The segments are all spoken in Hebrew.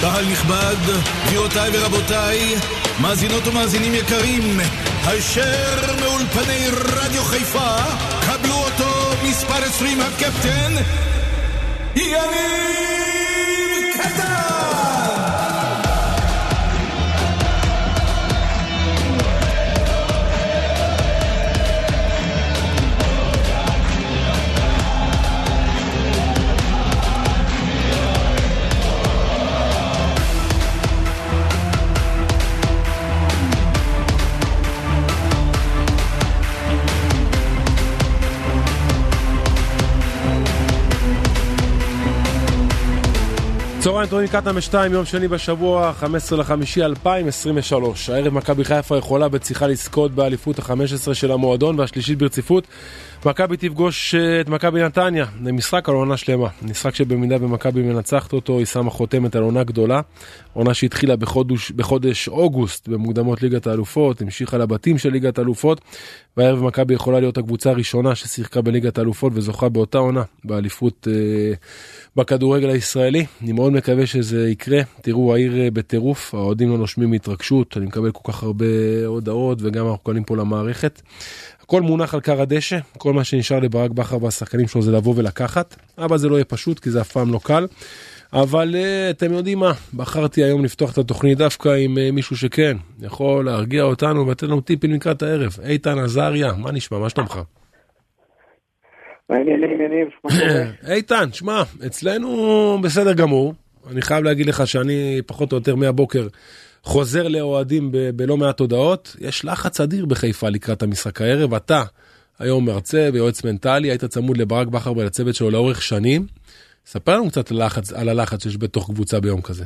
קהל נכבד, גבירותיי ורבותיי, מאזינות ומאזינים יקרים, הישר מאולפני רדיו חיפה, קבלו אותו מספר 20 הקפטן, יניב צהריים טובים קטאם 2 יום שני בשבוע 15 לחמישי 2023 הערב מכבי חיפה יכולה בצליחה לזכות באליפות ה-15 של המועדון והשלישית ברציפות מכבי תפגוש את מכבי נתניה למשחק על עונה שלמה משחק שבמידה ומכבי מנצחת אותו היא שמה חותמת על עונה גדולה עונה שהתחילה בחודש, בחודש אוגוסט במוקדמות ליגת האלופות המשיכה לבתים של ליגת האלופות והערב מכבי יכולה להיות הקבוצה הראשונה ששיחקה בליגת האלופות וזוכה באותה עונה באליפות אה, בכדורגל הישראלי. אני מאוד מקווה שזה יקרה. תראו, העיר אה, בטירוף, האוהדים לא נושמים מהתרגשות, אני מקבל כל כך הרבה הודעות וגם אנחנו קולים פה למערכת. הכל מונח על כר הדשא, כל מה שנשאר לברק בכר והשחקנים שלו זה לבוא ולקחת, אבל זה לא יהיה פשוט כי זה אף פעם לא קל. אבל uh, אתם יודעים מה, בחרתי היום לפתוח את התוכנית דווקא עם uh, מישהו שכן, יכול להרגיע אותנו ולתת לנו טיפים לקראת הערב. איתן עזריה, מה נשמע, מה שלומך? איתן, שמע, אצלנו בסדר גמור. אני חייב להגיד לך שאני פחות או יותר מהבוקר חוזר לאוהדים ב- בלא מעט הודעות. יש לחץ אדיר בחיפה לקראת המשחק הערב. אתה היום מרצה ויועץ מנטלי, היית צמוד לברק בכר ולצוות שלו לאורך שנים. ספר לנו קצת על הלחץ, על הלחץ שיש בתוך קבוצה ביום כזה.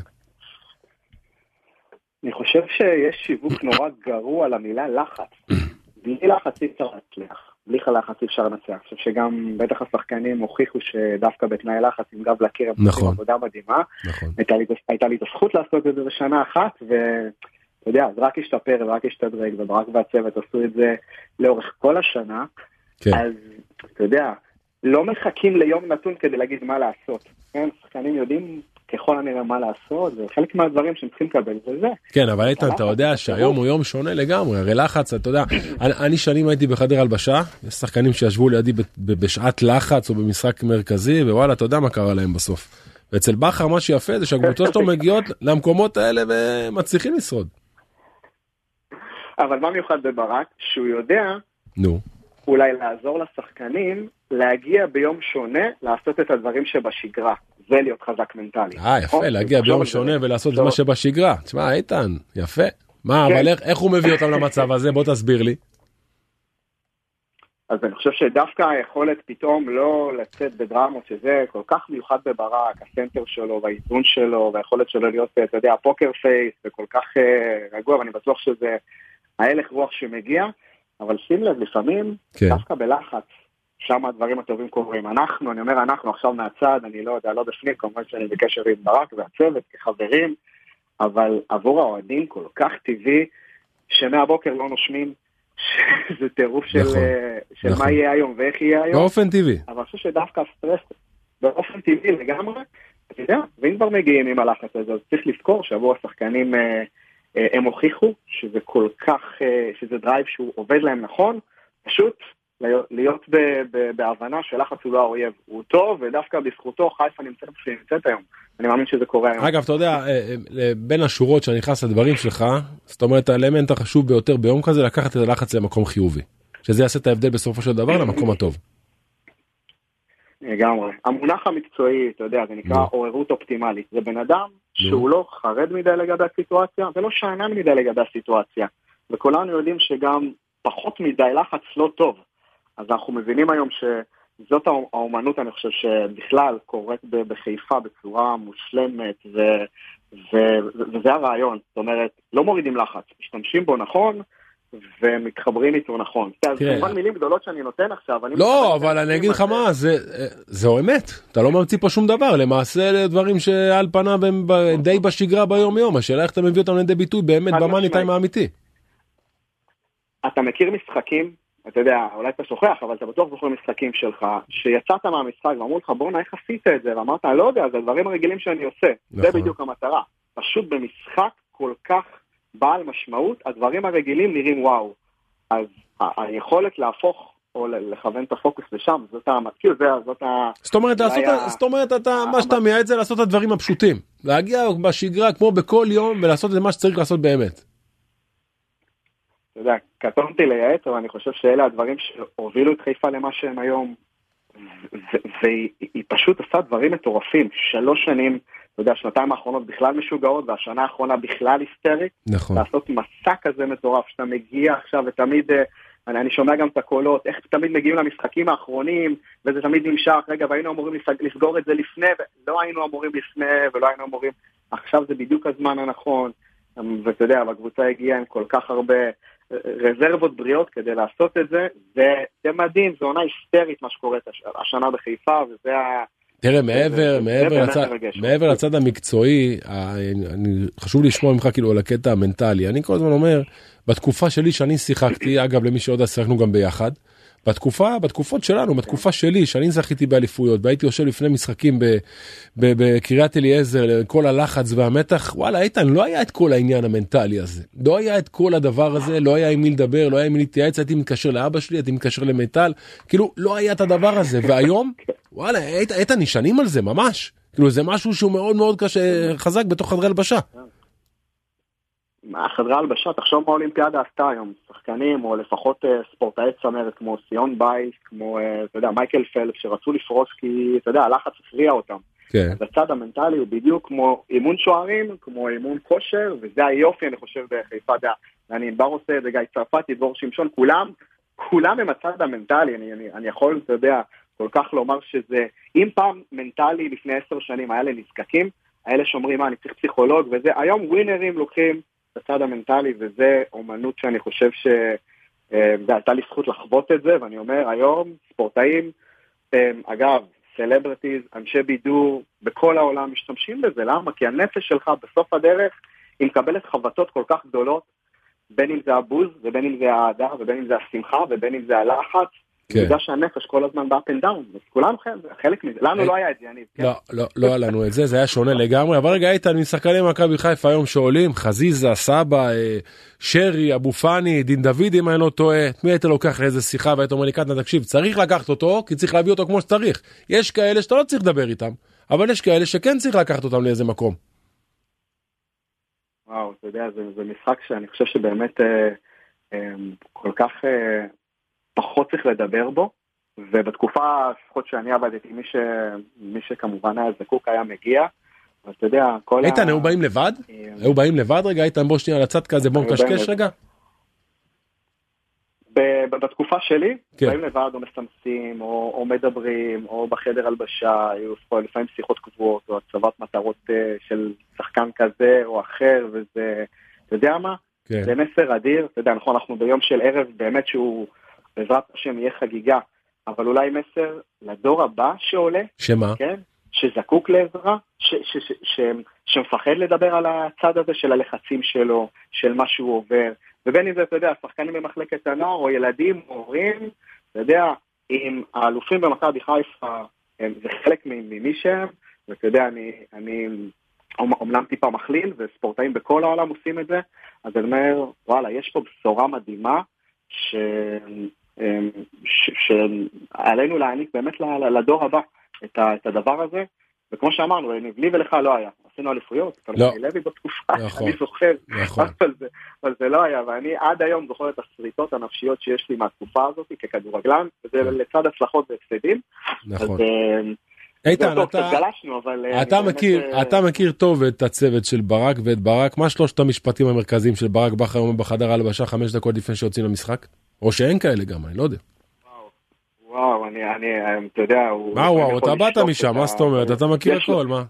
אני חושב שיש שיווק נורא גרוע למילה לחץ. בלי לחץ אי אפשר להצליח. בלי לחץ אי אפשר לנצח. אני חושב שגם בטח השחקנים הוכיחו שדווקא בתנאי לחץ עם גב לקיר הם נכון. עושים עבודה מדהימה. נכון. הייתה לי, הייתה לי את הזכות לעשות את זה בשנה אחת ואתה יודע, זה רק השתפר ורק השתדרג וברק והצוות עשו את זה לאורך כל השנה. כן. אז אתה יודע, לא מחכים ליום נתון כדי להגיד מה לעשות. כן, שחקנים יודעים ככל הנראה מה לעשות, וחלק מהדברים שהם צריכים לקבל זה זה. כן, אבל איתן, אתה יודע שהיום הוא יום שונה לגמרי, הרי לחץ, אתה יודע, אני, שנים הייתי בחדר הלבשה, יש שחקנים שישבו לידי בשעת לחץ או במשחק מרכזי, ווואלה, אתה יודע מה קרה להם בסוף. ואצל בכר מה שיפה זה שהקבוצות שלו מגיעות למקומות האלה ומצליחים לשרוד. אבל מה מיוחד בברק? שהוא יודע נו, אולי לעזור לשחקנים להגיע ביום שונה, לעשות את הדברים שבשגרה. זה להיות חזק מנטלי. אה, יפה, נכון? להגיע ביום. שונה ולעשות את. מה שבשגרה. תשמע, איתן, יפה. מה, כן. אבל איך- הוא מביא אותם למצב הזה? בוא תסביר לי. אז אני חושב שדווקא היכולת פתאום לא לצאת בדרמות, שזה כל כך מיוחד בברק, הסנטר שלו והאיזון שלו, והיכולת שלו להיות, אתה יודע, פוקר פייס, וכל כך אה, רגוע, ואני בטוח שזה ההלך רוח שמגיע, אבל שים לב, לפעמים, כן. דווקא בלחץ, שם הדברים הטובים קורים. אנחנו, אני אומר אנחנו עכשיו מהצד, אני לא יודע, לא בפנים, כמובן שאני בקשר עם ברק והצוות כחברים, אבל עבור האוהדים כל כך טבעי, שמהבוקר לא נושמים, שזה טירוף של, נכון, אה, של נכון. מה יהיה היום ואיך יהיה היום, באופן טבעי. אבל אני חושב שדווקא הסטרס באופן טבעי לגמרי, אתה יודע, ואם כבר מגיעים עם הלחץ הזה, אז צריך לזכור שעבור השחקנים אה, אה, הם הוכיחו שזה כל כך, שזה drive שהוא עובד להם נכון, פשוט להיות- ב- ב- בהבנה שלחץ הוא לא האויב, הוא טוב, ודווקא בזכותו חיפה נמצאת איפה שהיא נמצאת היום. אני מאמין שזה קורה היום. אגב, אתה יודע, אה, אה, בין השורות שאני נכנס לדברים שלך, זאת אומרת, האלמנט החשוב ביותר ביום כזה, לקחת את הלחץ למקום חיובי. שזה יעשה את ההבדל בסופו של דבר למקום הטוב. לגמרי. המונח המקצועי, אתה יודע, זה נקרא. עוררות אופטימלית. זה בן אדם שהוא לא חרד מדי לגבי הסיטואציה ולא שאנן מדי לגבי הסיטואציה. וכולנו יודעים שגם פחות מדי לחץ לא טוב. אז אנחנו מבינים היום שזאת האומ- האומנות, אני חושב, שבכלל קורית בחיפה בצורה מושלמת, ו... ו... ו- וזה הרעיון. זאת אומרת, לא מורידים לחץ, משתמשים בו נכון, ומתחברים איתו נכון. אז תראה. כמובן מילים גדולות שאני נותן עכשיו. אני לא, אבל אני אגיד לך. מה, זה, זו אמת. אתה לא ממציא פה שום דבר. למעשה אלה דברים שעל פניו הם ב- די בשגרה ביום יום. השאלה איך אתה מביא אותם לידי ביטוי באמת במאני. טיים האמיתי. אתה מכיר משחקים, אתה יודע, אולי אתה שוכח, אבל אתה בטוח זוכר משחקים שלך, שיצאת מהמשחק ואמרו לך, בואנה, איך עשית את זה? ואמרת, אני לא יודע, זה הדברים הרגילים שאני עושה. זה נכון. בדיוק המטרה. פשוט במשחק כל כך בעל משמעות, הדברים הרגילים נראים וואו. אז היכולת להפוך או לכוון את הפוקוס לשם, זאת ה... כאילו זה, זאת ה... זאת אומרת, לעשות, היה... זאת אומרת, אתה, מה שאתה מייעד זה לעשות את הדברים הפשוטים. להגיע בשגרה כמו בכל יום ולעשות את מה שצריך לעשות באמת. אתה יודע, קטונתי לייעץ, אבל אני חושב שאלה הדברים שהובילו את חיפה למה שהם היום. והיא פשוט עושה דברים מטורפים. שלוש שנים, אתה יודע, שנתיים האחרונות בכלל משוגעות, והשנה האחרונה בכלל היסטרית. נכון. לעשות מסע כזה מטורף, שאתה מגיע עכשיו ותמיד... אה, אני, אני שומע גם את הקולות, איך תמיד מגיעים למשחקים האחרונים, וזה תמיד נמשך, רגע, והיינו אמורים לסגור את זה לפני, לא היינו אמורים לפני, ולא היינו אמורים, עכשיו זה בדיוק הזמן הנכון, ואתה יודע, הקבוצה הגיעה עם כל כך הרבה אה, רזרבות בריאות כדי לעשות את זה, זה מדהים, זו עונה היסטרית מה שקורה השנה בחיפה, וזה ה... תראה, מעבר, מעבר, לצד, מעבר לצד המקצועי, אני, חשוב לשמוע ממך כאילו על הקטע המנטלי. אני כל הזמן אומר, בתקופה שלי שאני שיחקתי, אגב, למי שעוד שיחקנו גם ביחד, בתקופה, בתקופות שלנו, בתקופה שלי, שאני זכיתי באליפויות, והייתי יושב לפני משחקים בקריית אליעזר, כל הלחץ והמתח, וואלה, איתן, לא היה את כל העניין המנטלי הזה. לא היה את כל הדבר הזה, לא היה עם מי לדבר, לא היה עם מי להתייעץ, הייתי מתקשר לאבא שלי, הייתי מתקשר למיטל, כאילו, לא היה את הדבר הזה. והיום, וואלה, איתן, נשענים על זה, ממש. כאילו, זה משהו שהוא מאוד מאוד קשה, חזק בתוך חדרי הלבשה. חדרי הלבשה, תחשוב מה האולימפיאדה עשתה היום, שחקנים או לפחות uh, ספורטאי צמרת כמו סימון ביילס, כמו, uh, אתה יודע, מייקל פלפס, שרצו לפרוש כי, אתה יודע, הלחץ הפריע אותם. כן. בצד המנטלי הוא בדיוק כמו אימון שוערים, כמו אימון כושר, וזה היופי, אני חושב, בחיפה, אתה יודע, אני בר עושה את זה, גיא צרפתי, דבור שמשון, כולם, כולם הם הצד המנטלי, אני, אני, אני יכול, אתה יודע, כל כך לומר שזה, אם פעם מנטלי לפני עשר שנים היה לנזקקים, האלה שאומרים, מה, אני צריך פסיכולוג וזה, היום winner ים לוקחים בצד המנטלי, וזה אומנות שאני חושב שהייתה אה, לי זכות לחוות את זה, ואני אומר, היום ספורטאים, אה, אגב, סלבריטיז, אנשי בידור, בכל העולם משתמשים בזה, למה? כי הנפש שלך בסוף הדרך, היא מקבלת חבטות כל כך גדולות, בין אם זה הבוז, ובין אם זה האהדה, ובין אם זה השמחה, ובין אם זה הלחץ, כן. בגלל שהנפש כל הזמן ב up and down, אז כולנו חלק מזה, לנו לא היה את זה, יניב. כן? לא, לא, לא היה לנו את זה, זה היה שונה לגמרי, אבל רגע איתן, משחקני מכבי חיפה היום שעולים, חזיזה, סבא, אה, שרי, אבו פאני, דין דוד אם אני לא טועה, מי היית לוקח לאיזה שיחה והיית אומר לי קטנה, תקשיב, צריך לקחת אותו, כי צריך להביא אותו כמו שצריך. יש כאלה שאתה לא צריך לדבר איתם, אבל יש כאלה שכן צריך לקחת אותם לאיזה מקום. וואו, אתה יודע, זה, זה משחק שאני חושב שבאמת אה, אה, כל כך... אה, פחות צריך לדבר בו, ובתקופה, לפחות שאני עבדתי, מי, ש... מי שכמובן היה זקוק היה מגיע. אתה יודע, כל איתן, היו באים לבד? אה, היו באים לבד רגע? איתן, בוא שנייה לצד כזה, בוא נקשקש רגע. בתקופה שלי, כן. באים לבד או מסמסים, או, או מדברים, או בחדר הלבשה, היו לפעמים שיחות קבועות, או הצבת מטרות uh, של שחקן כזה או אחר, וזה, אתה יודע מה? כן. זה מסר אדיר, אתה יודע, נכון, אנחנו ביום של ערב באמת שהוא בעזרת השם יהיה חגיגה, אבל אולי מסר לדור הבא שעולה, שמה? כן? שזקוק לעזרה, ש, ש, ש, ש, שמפחד לדבר על הצד הזה של הלחצים שלו, של מה שהוא עובר, ובין אם זה, אתה יודע, שחקנים במחלקת הנוער, או ילדים, הורים, אתה יודע, אם האלופים במכבי חיפה, הם, זה חלק ממי שהם, ואתה יודע, אני, אני אומנם טיפה מכליל, וספורטאים בכל העולם עושים את זה, אז אני אומר, וואלה, יש פה בשורה מדהימה, ש... אמ, שעלינו להעניק באמת לדור הבא את הדבר הזה, וכמו שאמרנו, לי ולך לא היה, עשינו אליפויות, לא. לוי בתקופה, נכון, אני זוכר, נכון. אבל, זה, אבל זה לא היה, ואני עד היום זוכר את השריטות הנפשיות שיש לי מהתקופה הזאת ככדורגלן, וזה כן. לצד הצלחות והפסדים. נכון. אז, אמ, איתן, אתה, גלשנו, אבל אה, אתה, מכיר, באמת... אתה מכיר טוב את הצוות של ברק ואת ברק, מה שלושת המשפטים המרכזיים של ברק בכר היום בחדר הלבשה חמש דקות לפני שיוצאים למשחק? או שאין כאלה גם, אני לא יודע. וואו, אני, אני, אתה יודע, הוא... מה וואו, אתה באת משם, מה זאת אומרת? אתה מכיר הכל, מה?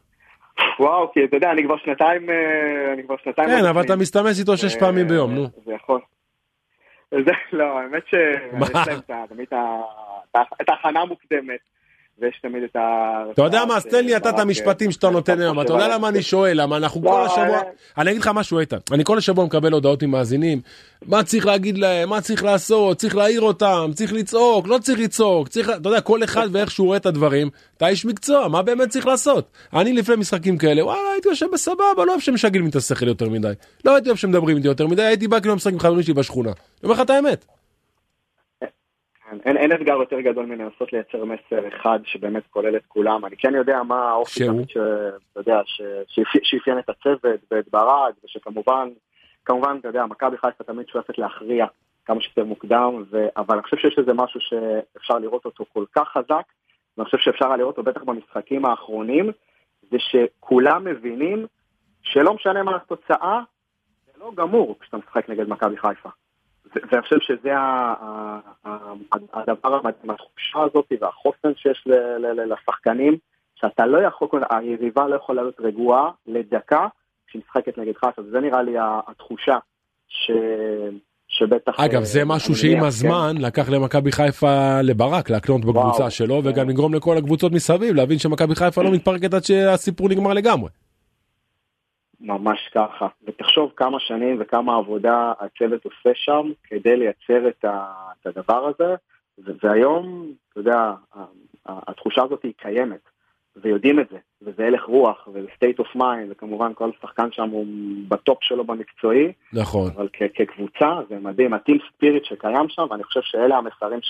וואו, כי אתה יודע, אני כבר שנתיים, אה, אני כבר שנתיים... כן, אבל אתה מסתמס איתו שש פעמים ביום, נו. זה יכול. זה, לא, האמת ש... יש להם תמיד את ההכנה המוקדמת. ויש תמיד את ה... אתה יודע מה, אז תן לי אתה את המשפטים שאתה נותן היום, אתה יודע למה אני שואל, למה אנחנו כל לא, השבוע, אה. אני אגיד לך משהו איתן, אני כל השבוע מקבל הודעות ממאזינים, מה צריך להגיד להם, מה צריך לעשות, צריך להעיר אותם, צריך לצעוק, לא צריך לצעוק, צריך, אתה יודע, כל אחד ואיך שהוא רואה את הדברים, אתה איש מקצוע, מה באמת צריך לעשות? אני לפני משחקים כאלה, וואלה, הייתי יושב בסבבה, לא אוהב שמשגעים לי את השכל יותר מדי, לא הייתי אוהב שמדברים איתי יותר מדי, הייתי בא כאילו משחק עם חברים שלי בשכונה, אני אומר לך את האמת. כן, אין, אין אתגר יותר גדול מלנסות לייצר מסר אחד שבאמת כולל את כולם. אני כן יודע מה האופי? תמיד שאפיין את הצוות ואת ברק, ושכמובן, כמובן, אתה יודע, מכבי חיפה תמיד שואפת להכריע כמה שיותר מוקדם, ו... אבל אני חושב שיש איזה משהו שאפשר לראות אותו כל כך חזק, ואני חושב שאפשר היה לראות אותו בטח במשחקים האחרונים, זה שכולם מבינים שלא משנה מה התוצאה, זה לא גמור כשאתה משחק נגד מכבי חיפה. ואני חושב שזה הדבר המדהים, התחושה הזאת והחוסן שיש לשחקנים, שאתה לא יכול, היריבה לא יכולה להיות רגועה לדקה כשהיא משחקת נגד חיפה, וזה נראה לי התחושה ש... שבטח... אגב, אה, זה משהו אני שעם הזמן לקח למכבי חיפה לברק להקנות בקבוצה וואו. שלו, כן. וגם לגרום לכל הקבוצות מסביב להבין שמכבי חיפה לא מתפרקת עד שהסיפור נגמר לגמרי. ממש ככה. ותחשוב כמה שנים וכמה עבודה הצוות עושה שם כדי לייצר את, ה, את הדבר הזה, והיום, אתה יודע, התחושה הזאת היא קיימת, ויודעים את זה, וזה הלך רוח, וזה state of mind, וכמובן כל שחקן שם הוא בטופ שלו במקצועי, נכון. אבל כ- כקבוצה זה מדהים, הטים ספיריט שקיים שם, ואני חושב שאלה המסרים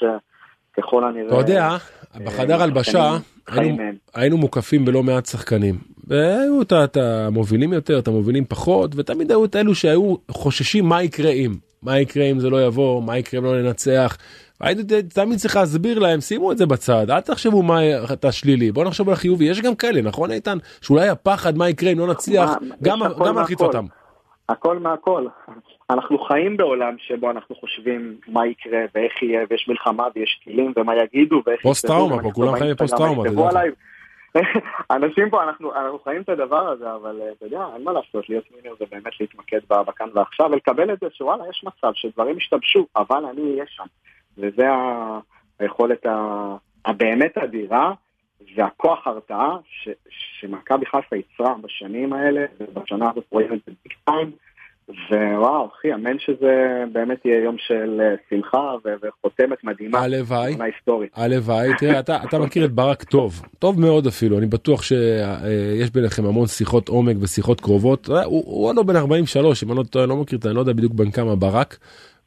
שככל הנראה... אתה יודע, אה, בחדר הלבשה היינו-. היינו מוקפים בלא מעט שחקנים. והיו את המובילים יותר, את המובילים פחות, ותמיד היו את אלו שהיו חוששים מה יקרה אם. מה יקרה אם זה לא יבוא, מה יקרה אם לא ננצח. הייתי תמיד צריך להסביר להם, שימו את זה בצד, אל תחשבו מה אתה שלילי, בוא נחשוב על החיובי, יש גם כאלה, נכון איתן? שאולי הפחד מה יקרה אם לא נצליח, גם מלחיץ. אותם. הכל מהכל. אנחנו חיים בעולם שבו אנחנו חושבים מה יקרה ואיך יהיה ויש מלחמה ויש טילים ומה יגידו ואיך פוסט טראומה ומה פה, כולם חיים בפוסט טראומה. עליי. אנשים פה, אנחנו, אנחנו חיים את הדבר הזה, אבל אה, אתה יודע, אין מה לעשות, להיות מינר זה באמת להתמקד בכאן ועכשיו, ולקבל את זה שוואלה, יש מצב שדברים השתבשו, אבל אני אהיה שם. וזה היכולת ה- הבאמת אדירה, והכוח הרתעה ש- שמכבי חיפה יצרה בשנים האלה, ובשנה הזאת רואים את זה ביג טיים. ווואו, אחי, אמן שזה באמת יהיה יום של אה, שמחה ו- וחותמת מדהימה. הלוואי. הלוואי, תראה, אתה, אתה מכיר את ברק טוב, טוב מאוד אפילו, אני בטוח שיש ביניכם המון שיחות עומק ושיחות קרובות. הוא, הוא עוד לא בן 43, אם אני לא טועה, לא מכיר, אני לא יודע בדיוק בן כמה ברק.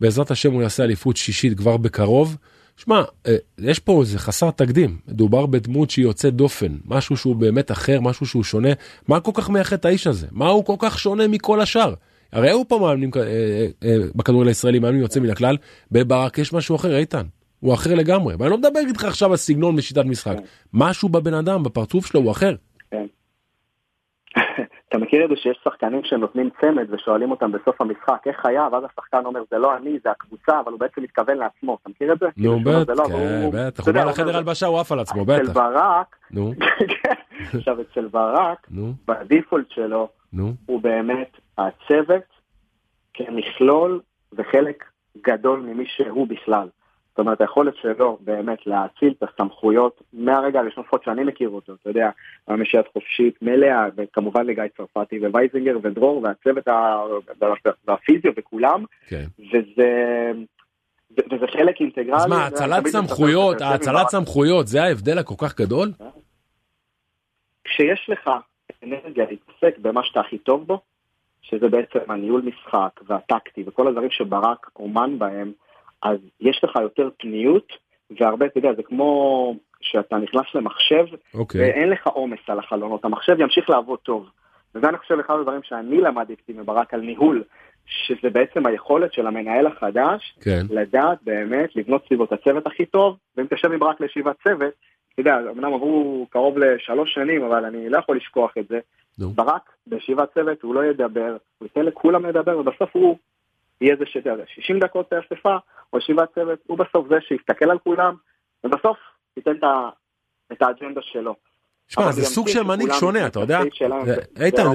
בעזרת השם הוא יעשה אליפות שישית כבר בקרוב. שמע, אה, יש פה איזה חסר תקדים, מדובר בדמות שהיא יוצאת דופן, משהו שהוא באמת אחר, משהו שהוא שונה. מה כל כך מייחד את האיש הזה? מה הוא כל כך שונה מכל השאר? הרי היו פה מאמנים אה, אה, אה, בכדורגל הישראלי, מאמנים יוצאים מן הכלל, בברק יש משהו אחר, איתן. הוא אחר לגמרי, ואני לא מדבר איתך עכשיו על סגנון ושיטת משחק. משהו בבן אדם, בפרצוף שלו, הוא אחר. כן. אתה מכיר את זה שיש שחקנים שנותנים צמד ושואלים אותם בסוף המשחק איך היה, ואז השחקן אומר זה לא אני, זה הקבוצה, אבל הוא בעצם מתכוון לעצמו, אתה מכיר את זה? נו כאילו בטח, "זה לא", כן, בטח, הוא בא לחדר הלבשה, הוא עף על עצמו, אצל בטח. ברק, נו, עכשיו אצל ברק, בדיפולט שלו, הוא באמת הצוות כמכלול וחלק גדול ממי שהוא בכלל. זאת אומרת, היכולת שלו באמת להאציל את הסמכויות מהרגע הראשון, לפחות שאני מכיר אותו, אתה יודע, המשיית חופשית מלאה, וכמובן לגיא צרפתי ווייזינגר ודרור והצוות ה- והפיזיו וכולם, כן. וזה... וזה חלק אינטגרלי. אז מה, האצלת תמיד סמכויות, האצלת סמכויות, זה ההבדל הכל כך גדול? כשיש לך אנרגיה להתעסק במה שאתה הכי טוב בו, שזה בעצם הניהול משחק והטקטי וכל הדברים שברק אומן בהם, אז יש לך יותר פניות, והרבה, אתה יודע, זה כמו שאתה נכנס למחשב, אוקיי. ואין לך עומס על החלונות, המחשב ימשיך לעבוד טוב. וזה אני חושב אחד הדברים שאני למדתי מברק על ניהול, שזה בעצם היכולת של המנהל החדש כן. לדעת באמת לבנות סביבו את הצוות הכי טוב, ואם תשב עם ברק לישיבת צוות, יודע, אמנם עברו קרוב לשלוש שנים, אבל אני לא יכול לשכוח את זה. נו. ברק בישיבת צוות הוא לא ידבר, הוא ייתן לכולם לדבר, ובסוף הוא יהיה זה שאתה יודע, 60 דקות באספה, או ישיבת צוות, הוא בסוף זה שיסתכל על כולם, ובסוף ייתן את האג'נדה שלו. שמע, זה סוג כן של מנהיג שונה, אתה יודע? איתן, זה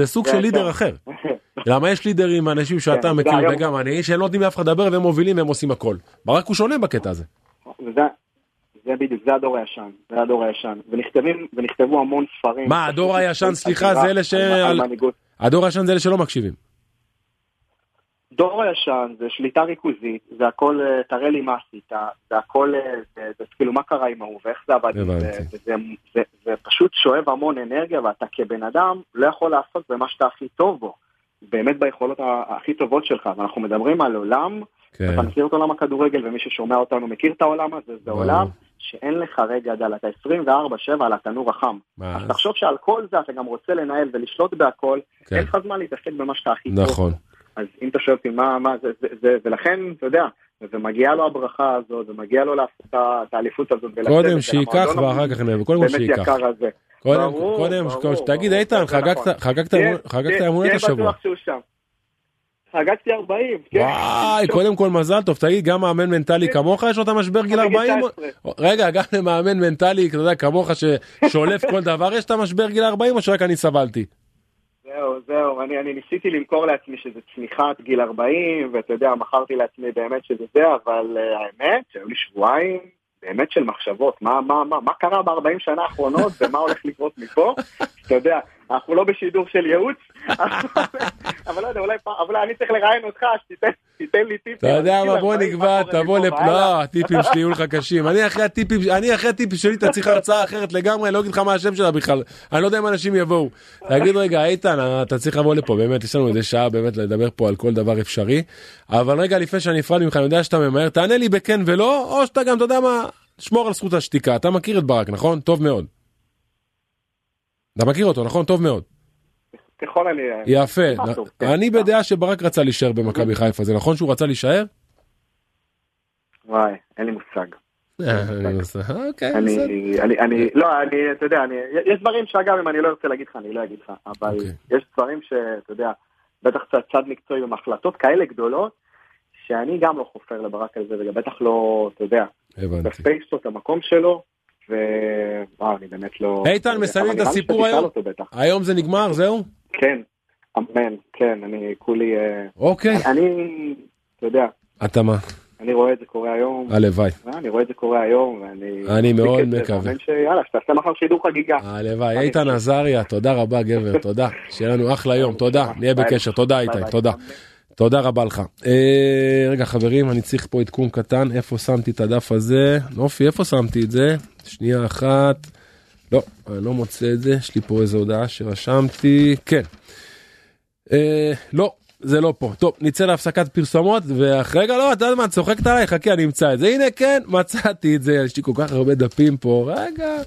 ממש, סוג- של לידר כן. אחר. למה יש לידרים, אנשים שאתה כן, מכיר זה היום- וגם אני, שהם לא נותנים לאף אחד לדבר והם מובילים והם עושים הכל. ברק הוא שונה בקטע הזה. זה בדיוק, זה הדור הישן, זה הדור הישן. ונכתבים, ונכתבו המון ספרים. מה, הדור הישן, סליחה, זה אלה ש... על מנהיגות. הדור הישן זה אלה שלא מקשיבים. דור הישן זה שליטה ריכוזית, זה הכל, אה, תראה לי מה עשית, זה הכל, אה, זה, זה כאילו מה קרה עם ההוא ואיך זה עבד. זה, זה, זה, זה פשוט שואב המון אנרגיה ואתה כבן אדם לא יכול לעסוק במה שאתה הכי טוב בו, באמת ביכולות הכי טובות שלך, ואנחנו מדברים על עולם, כן. אתה מכיר את עולם הכדורגל ומי ששומע אותנו מכיר את העולם הזה, זה. עולם שאין לך רגע דל, אתה 24-7 על התנור החם. אז תחשוב שעל כל זה אתה גם רוצה לנהל ולשלוט בהכל, כן. אין לך זמן להתעסק במה שאתה הכי טוב. נכון. אז אם אתה שואל אותי מה, מה זה, זה, זה, ולכן, אתה יודע, ומגיעה לו הברכה הזאת, ומגיע לו לעשות את האליפות הזאת. קודם שייקח ואחר כך נהיה, קודם כל באמת שייקח. יקר הזה. קודם, ברור, קודם, ברור, תגיד איתן, חגגת, נכון. חגגת תהיה- אמון- חגגת תהיה- אמון את תהיה השבוע. בטוח שהוא שם. חגגתי 40, כן. וואי, קודם כל מזל טוב, תגיד, גם מאמן מנטלי כן. כמוך יש לו את המשבר גיל בגיל 40? 19. רגע, גם למאמן מנטלי, אתה יודע, כמוך ששולף כל דבר, יש את המשבר גיל 40 או שרק אני סבלתי? זהו, זהו, אני, אני ניסיתי למכור לעצמי שזה צמיחת גיל 40, ואתה יודע, מכרתי לעצמי באמת שזה זה, אבל uh, האמת שהיו לי שבועיים באמת של מחשבות, מה, מה, מה, מה קרה ב-40 שנה האחרונות ומה הולך לקרות מפה, אתה יודע, אנחנו לא בשידור של ייעוץ, אבל לא יודע, אולי, פעם- אולי אני צריך לראיין אותך, שתיתן תיתן לי טיפים. אתה יודע מה, בוא 40, נקבע, תבוא לפה. לא, הטיפים שלי יהיו לך קשים. אני אחרי הטיפים, אני אחרי הטיפים שלי, אתה צריך הרצאה אחרת לגמרי, אני לא אגיד לך מה השם שלה בכלל. אני לא יודע אם אנשים יבואו. תגיד רגע, איתן, אתה צריך לבוא לפה, באמת, יש לנו איזה שעה באמת לדבר פה על כל דבר אפשרי. אבל רגע, לפני שאני נפרד ממך, אני יודע שאתה ממהר, תענה לי בכן ולא, או שאתה גם, אתה יודע מה, שמור על זכות השתיקה. אתה מכיר את ברק, נכון? טוב מאוד. אתה מכיר אותו, נכון? טוב מאוד. ככל הנראה. יפה. כן. אני בדעה שברק רצה להישאר במכבי חיפה, זה נכון שהוא רצה להישאר? וואי, אין לי מושג. אני, בסדר. אני, אני, לא, אני, אתה יודע, אני, יש דברים שאגב, אם אני לא ארצה להגיד לך, אני לא אגיד לך, אבל אוקיי. יש דברים שאתה יודע, בטח קצת צד מקצועי עם החלטות כאלה גדולות, שאני גם לא חופר לברק על זה, וגם בטח לא, אתה יודע, הבנתי. את המקום שלו, ווואו, אני באמת לא... איתן, מסיימים את הסיפור היום? היום זה נגמר, זהו? כן, אמן, כן, אני כולי, אה, אוקיי. אני, אתה יודע, אתה מה? אני רואה את זה קורה היום, הלוואי. אה, אני רואה את זה קורה היום, ואני... אני מאוד מקווה. שיאללה, שתעשה מחר שידור חגיגה. הלוואי. איתן עזריה, תודה רבה גבר, תודה. שיהיה לנו אחלה יום, תודה. נהיה. בקשר, תודה איתי, ביי. תודה. תודה רבה לך. אה, רגע חברים, אני צריך פה עדכון קטן, איפה שמתי את הדף הזה? נופי, איפה שמתי את זה? שנייה אחת. לא, אני לא מוצא את זה, יש לי פה איזו הודעה שרשמתי, כן. אה, לא, זה לא פה. טוב, נצא להפסקת פרסומות, ואחרי רגע, לא, אתה יודע מה, את צוחקת עליי, חכה, אני אמצא את זה. הנה, כן, מצאתי את זה, יש לי כל כך הרבה דפים פה, רגע.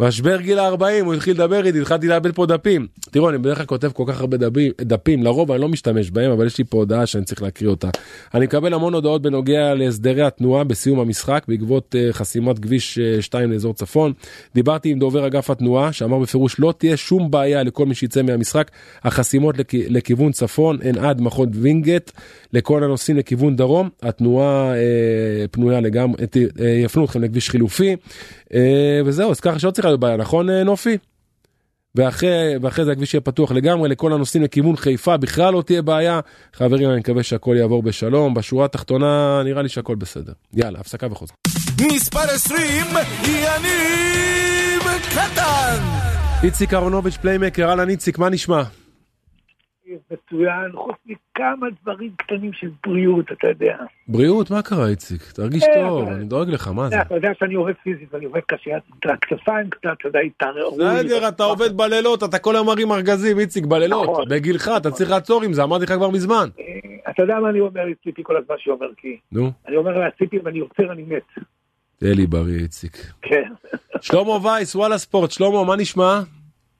משבר גיל ה-40, הוא התחיל לדבר איתי, התחלתי לאבד פה דפים. תראו, אני בדרך כלל כותב כל כך הרבה דפים, דפים, לרוב אני לא משתמש בהם, אבל יש לי פה הודעה שאני צריך להקריא אותה. אני מקבל המון הודעות בנוגע להסדרי התנועה בסיום המשחק, בעקבות uh, חסימת כביש 2 לאזור צפון. דיברתי עם דובר אגף התנועה, שאמר בפירוש לא תהיה שום בעיה לכל מי שיצא מהמשחק. החסימות לכ... לכיוון צפון הן עד מכון וינגייט, לכל הנוסעים לכיוון דרום, התנועה אה, פנויה לגמרי, אה, יפנו אתכם לכביש חילופי, אה, וזהו, אז ככה שלא צריך להיות בעיה, נכון אה, נופי? ואחרי, ואחרי זה הכביש יהיה פתוח לגמרי לכל הנוסעים לכיוון חיפה בכלל לא תהיה בעיה חברים אני מקווה שהכל יעבור בשלום בשורה התחתונה נראה לי שהכל בסדר יאללה הפסקה וחוזר. מספר 20, יניב קטן! איציק אהרונוביץ' פליימקר אהלן איציק מה נשמע? מצוין, חוץ מכמה דברים קטנים של בריאות, אתה יודע. בריאות מה קרה איציק תרגיש אה, טוב אני דואג לך מה זה? אתה יודע שאני עובד פיזית ואני עובד קשה, את הכתפיים קצת, אתה יודע, התערערו. לי. בסדר אתה עובד בלילות אתה כל היום מרים ארגזים איציק בלילות נכון. בגילך אתה צריך לעצור עם זה אמרתי לך כבר מזמן. אה, אתה יודע מה אני אומר לציפי כל הזמן שהיא אומר כי נו אני אומר לה ציפי ואני עוצר אני מת. תהיה לי בריא איציק. כן. שלמה וייס וואלה ספורט שלמה מה נשמע?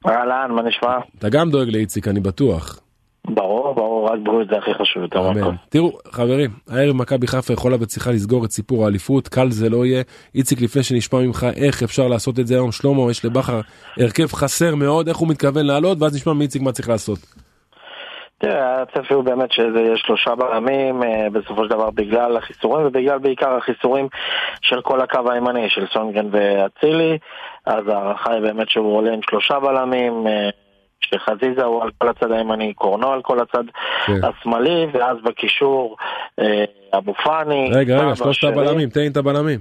אהלן, מה נשמע? אתה גם דואג לאיציק אני בטוח. ברור, ברור, רק בריאות זה הכי חשוב, יותר. מהכל. תראו חברים הערב מכבי חיפה יכולה וצריכה לסגור את סיפור האליפות קל זה לא יהיה איציק לפני שנשמע ממך איך אפשר לעשות את זה היום שלמה יש לבכר הרכב חסר מאוד איך הוא מתכוון לעלות ואז נשמע מאיציק מה צריך לעשות. תראה, הצפי הוא באמת שזה יהיה שלושה בלמים, אה, בסופו של דבר בגלל החיסורים, ובגלל בעיקר החיסורים של כל הקו הימני, של סונגרן ואצילי, אז ההערכה היא באמת שהוא עולה עם שלושה בלמים, אה, שחזיזה הוא על כל הצד הימני, קורנו על כל הצד כן. השמאלי, ואז בקישור אה, אבו פאני. רגע רגע שלושת. הבלמים תן לי את הבלמים.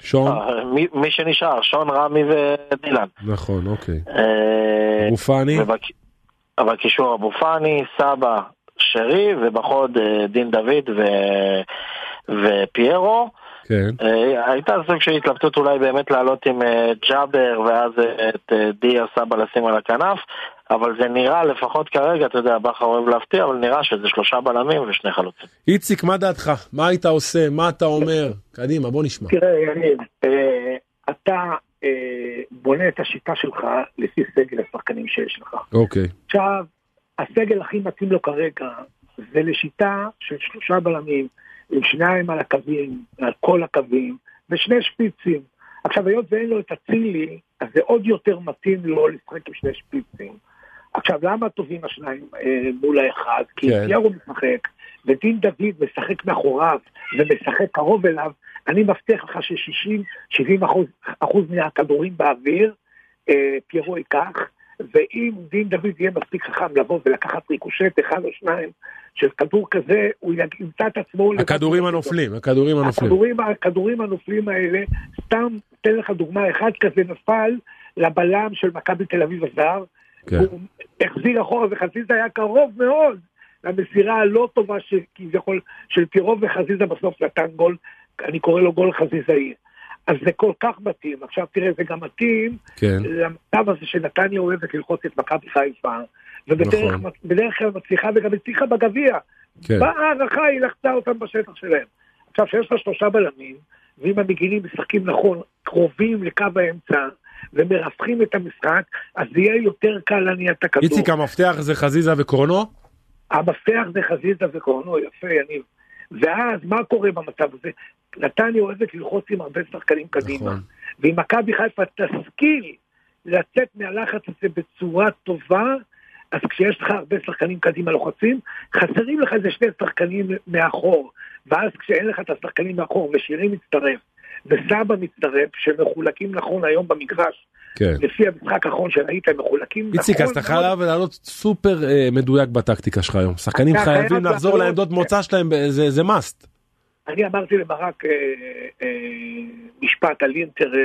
שון? אה, מי, מי שנשאר, שון, רמי ודילן. נכון, אוקיי. אה, אבו פאני? בקישור אבו פאני, סבא, שרי, ובחוד דין דוד ו... ופיירו. כן. אה, הייתה סוג של התלבטות אולי באמת לעלות עם אה, ג'אבר ואז אה, את דיה סבא לשים על הכנף, אבל זה נראה לפחות כרגע, אתה יודע, בכר אוהב להפתיע, אבל נראה שזה שלושה בלמים ושני חלוצים. איציק, מה דעתך? מה היית עושה? מה אתה אומר? קדימה, בוא נשמע. תראה, יניב, אתה בונה את השיטה שלך לפי סגל השחקנים שיש לך. אוקיי. עכשיו, הסגל הכי מתאים לו כרגע זה לשיטה של שלושה בלמים, שניים על הקווים, על כל הקווים, ושני שפיצים. עכשיו, היות ואין לו את אצילי, אז זה עוד יותר מתאים לו לשחק עם שני שפיצים. עכשיו, למה טובים השניים אה, מול האחד? כי כן. פיירו משחק, ודין דוד משחק מאחוריו, ומשחק קרוב אליו, אני מבטיח לך ש-60-70 אחוז, אחוז מהכדורים באוויר, אה, פיירו ייקח, ואם דין דוד יהיה מספיק חכם לבוא ולקחת ריקושט אחד או שניים של כדור כזה, הוא ימצא את עצמו... הכדורים הנופלים, הכדורים הנופלים. הכדורים, הכדורים הנופלים האלה, סתם אתן לך דוגמה, אחד כזה נפל לבלם של מכבי תל אביב הזר, כן. הוא החזיר אחורה וחזיזה היה קרוב מאוד למסירה הלא טובה שכביכול של פירו וחזיזה בסוף נתן גול, אני קורא לו גול חזיזאי. אז זה כל כך מתאים. עכשיו תראה, זה גם מתאים כן. למצב הזה שנתניה אוהבת ללחוץ את מכבי חיפה, ובדרך נכון. כלל מצליחה וגם הצליחה בגביע. כן. בהערכה היא לחצה אותם בשטח שלהם. עכשיו, שיש לה שלושה בלמים, ואם המגינים משחקים נכון, קרובים לקו האמצע, ומרסחים את המשחק, אז זה יהיה יותר קל להניע את הכדור. איציק, המפתח זה חזיזה וקורנו? המפתח זה חזיזה וקורנו, יפה, יניב. ואז מה קורה במצב הזה? נתניה אוהבת ללחוץ עם הרבה שחקנים קדימה. נכון. ואם מכבי חיפה תשכיל לצאת מהלחץ הזה בצורה טובה, אז כשיש לך הרבה שחקנים קדימה לוחצים, חסרים לך איזה שני שחקנים מאחור. ואז כשאין לך את השחקנים מאחור, ושירי מצטרף, וסבא מצטרף, שמחולקים נכון היום במגרש, כן. לפי המשחק האחרון שראית, הם מחולקים נכון. איציק, אז אתה. חייב לעלות סופר אה, מדויק בטקטיקה שלך היום. שחקנים חייבים חייב לחזור לעמדות מוצא שלהם, ב- זה- זה must. אני אמרתי לברק אה, אה, משפט על אינטר אה,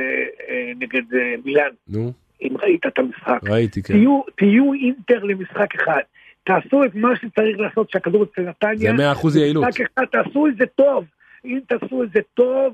אה, נגד אה, מילאן, נו, אם ראית את המשחק. ראיתי, כן. תהיו, תהיו אינטר למשחק אחד. תעשו את מה שצריך לעשות שהכדור אצל נתניה. זה 100% יעילות. משחק אחד, תעשו את זה טוב. אם תעשו את זה טוב,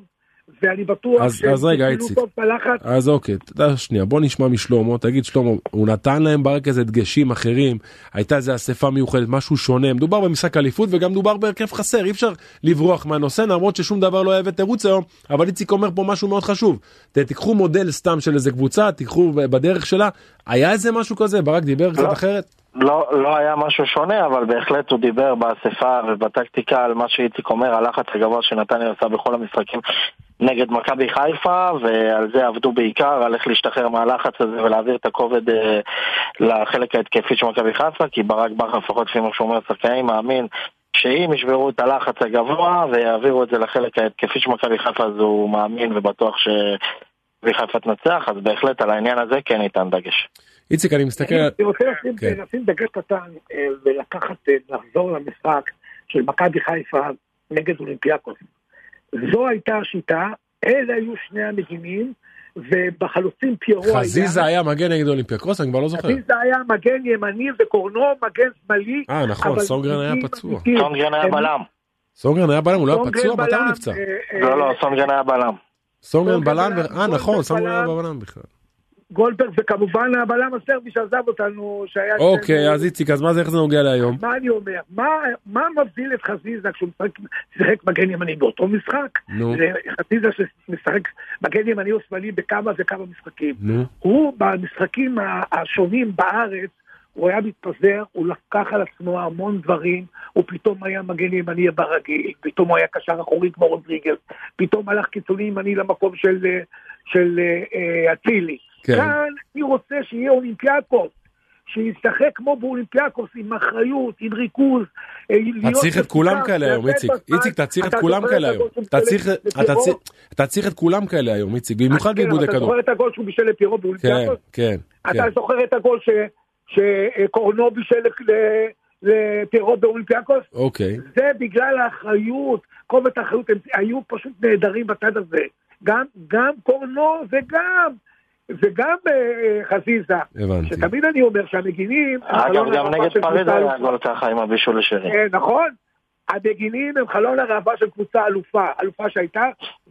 ואני בטוח אז- שהם אז רגע, איציק. טוב בלחץ. אז אוקיי, יודע, שנייה, בוא נשמע משלמה, תגיד שלמה, הוא נתן להם ברק איזה דגשים אחרים, הייתה איזה אספה מיוחדת, משהו שונה, מדובר במשחק אליפות וגם מדובר בהרכב חסר, אי אפשר לברוח מהנושא, למרות ששום דבר לא יהווה תירוץ היום, אבל איציק אומר פה משהו מאוד חשוב, תיקחו מודל סתם של איזה קבוצה, תיקחו בדרך שלה, היה איזה משהו כזה, ברק דיבר קצת לא. אחרת? לא, לא היה משהו שונה, אבל בהחלט הוא דיבר באספה ובטקטיקה על מה שאיציק אומר, הלחץ הגבוה שנתניה עושה בכל המשחקים נגד מכבי חיפה, ועל זה עבדו בעיקר, על איך להשתחרר מהלחץ הזה ולהעביר את הכובד אה, לחלק ההתקפי של מכבי חיפה, כי ברק בכר, לפחות לפי מה שהוא אומר, שחקנים מאמין שאם ישברו את הלחץ הגבוה ויעבירו את זה לחלק ההתקפי של מכבי חיפה, אז הוא מאמין ובטוח שמכבי חיפה תנצח, אז בהחלט על העניין הזה כן ניתן דגש. איציק, אני מסתכל, אני רוצה לשים, כן. לשים דגש קטן אה, ולקחת, אה, לחזור למשחק של מכבי חיפה נגד אולימפיאקוס. זו הייתה השיטה, אלה היו שני המגינים, ובחלוצים פיירו היה... חזיזה היה מגן נגד אולימפיאקוס, אני כבר לא זוכר. חזיזה היה מגן ימני וקורנו מגן שמאלי. אה, נכון, אבל סונגרן היה פצוע. סונגרן היה בלם. סונגרן היה בלם, הוא לא היה פצוע, מתי הוא נפצע? אה, אה, לא, לא, סונגרן היה בלם. סונגרן בלם, אה נכון, סונגרן היה בלם. בלם בכלל. גולדברג וכמובן הבלם הסרבי שעזב אותנו, שהיה... אוקיי, שם- אז איציק, אז מה זה, איך זה נוגע להיום? מה אני אומר? מה, מה מבדיל את חזיזה כשהוא משחק, משחק מגן ימני באותו משחק? נו. זה חזיזה שמשחק מגן ימני או שמאלי בכמה וכמה משחקים. נו, הוא במשחקים השונים בארץ, הוא היה מתפזר, הוא לקח על עצמו המון דברים, הוא פתאום היה מגן ימני ברגיל, פתאום הוא היה קשר אחורי כמו רודריגז, פתאום הלך קיצוני ימני למקום של של, אה, אה, אצילי. כן. כאן אני רוצה שיהיה אולימפיאקוס. שישחק כמו באולימפיאקוס, עם אחריות, עם ריכוז. אה, צריך את כולם כאלה היום, איציק. איציק, אתה צריך את כולם כאלה היום. צריך את כולם כאלה היום, איציק, במיוחד כן, באיבודי אבל אתה כדור. זוכר את הגול שהוא בישל לפירו כן, באולימפיאקוס? כן, כן. אתה זוכר את הגול ש- שקורנו בישל לפירו באולימפיאקוס? אוקיי. זה בגלל האחריות, כובד האחריות, הם היו פשוט נהדרים בצד הזה. גם, גם קורנו וגם, וגם אה, חזיזה. הבנתי. שתמיד אני אומר שהמגינים... אגב, גם נגד פריז היה. גול ככה עם הבישול לשרי. אה, נכון. המגינים הם חלון הראווה של קבוצה אלופה, אלופה שהייתה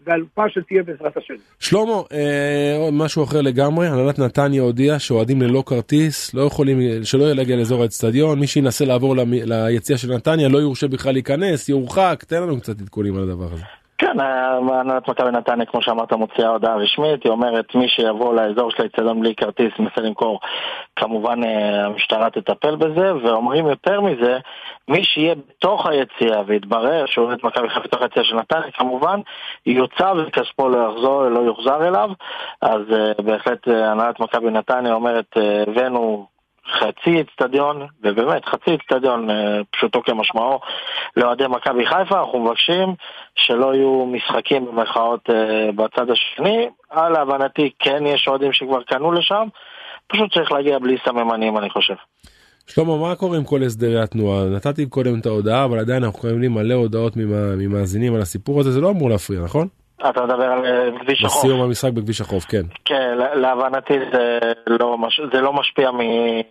ואלופה שתהיה בעזרת השם. שלמה, אה, משהו אחר לגמרי, הנהלת נתניה הודיעה שאוהדים ללא כרטיס לא יכולים, שלא יהיה להגיע לאזור האצטדיון, מי שינסה לעבור ליציאה של נתניה לא יורשה בכלל להיכנס, יורחק, תן לנו קצת עדכונים על הדבר הזה. כן, הנהלת מכבי נתניה, כמו שאמרת, מוציאה הודעה רשמית, היא אומרת מי שיבוא לאזור של האצטדיון בלי כרטיס, מנסה למכור, כמובן אה, המשטרה תטפל בזה, ואומרים יותר מזה, מי שיהיה בתוך היציאה ויתברר שהוא אוהד מכבי חיפה בתוך היציאה של נתניה, כמובן יוצא וכספו לא יחזור, לא יוחזר אליו, אז אה, בהחלט אה, הנהלת מכבי נתניה אומרת, הבאנו חצי אצטדיון, ובאמת חצי אצטדיון, אה, פשוטו כמשמעו, לאוהדי מכבי חיפה, אנחנו מבקשים שלא יהיו משחקים במרכאות אה, בצד השני, על להבנתי כן יש אוהדים שכבר קנו לשם, פשוט צריך להגיע בלי סממנים אני חושב. שלמה, מה קורה עם כל הסדרי התנועה? נתתי קודם את ההודעה, אבל עדיין אנחנו מקבלים מלא הודעות ממ- ממאזינים על הסיפור הזה, זה לא אמור להפריע, נכון? אתה מדבר על אה, כביש החוף. בסיום המשחק בכביש החוף, כן. כן, לה- להבנתי זה לא, מש... זה לא משפיע מ...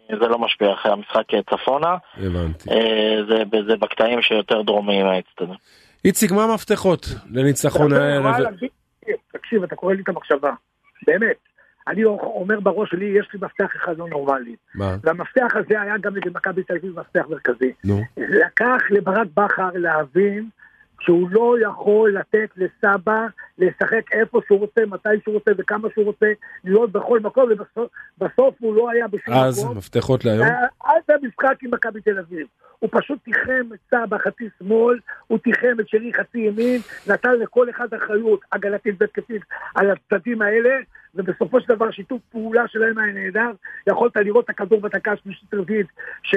זה לא משפיע אחרי המשחק אה, צפונה, הבנתי. אה, זה, זה בקטעים שיותר דרומיים מהאצטדיון. איציק, מה המפתחות לניצחון תקשיב, תקשיב, אתה קורא לי את המחשבה. באמת. אני אומר בראש שלי, יש לי מפתח אחד לא נורמלי. מה? והמפתח הזה היה גם נגד מכבי תל אביב מפתח מרכזי. נו. לקח לברק בכר להבין שהוא לא יכול לתת לסבא לשחק איפה שהוא רוצה, מתי שהוא רוצה וכמה שהוא רוצה, להיות בכל מקום, ובסוף בסוף הוא לא היה בשום אז, מקום. מפתחות להיום? עד המשחק עם מכבי תל אביב. הוא פשוט תיחם את סבא חצי שמאל, הוא תיחם את שרי חצי ימין, נתן לכל אחד אחריות הגנתית והתקפית על הצדדים האלה, ובסופו של דבר שיתוף פעולה שלהם היה נהדר. יכולת לראות את הכדור בדקה השלישית רביעית ש-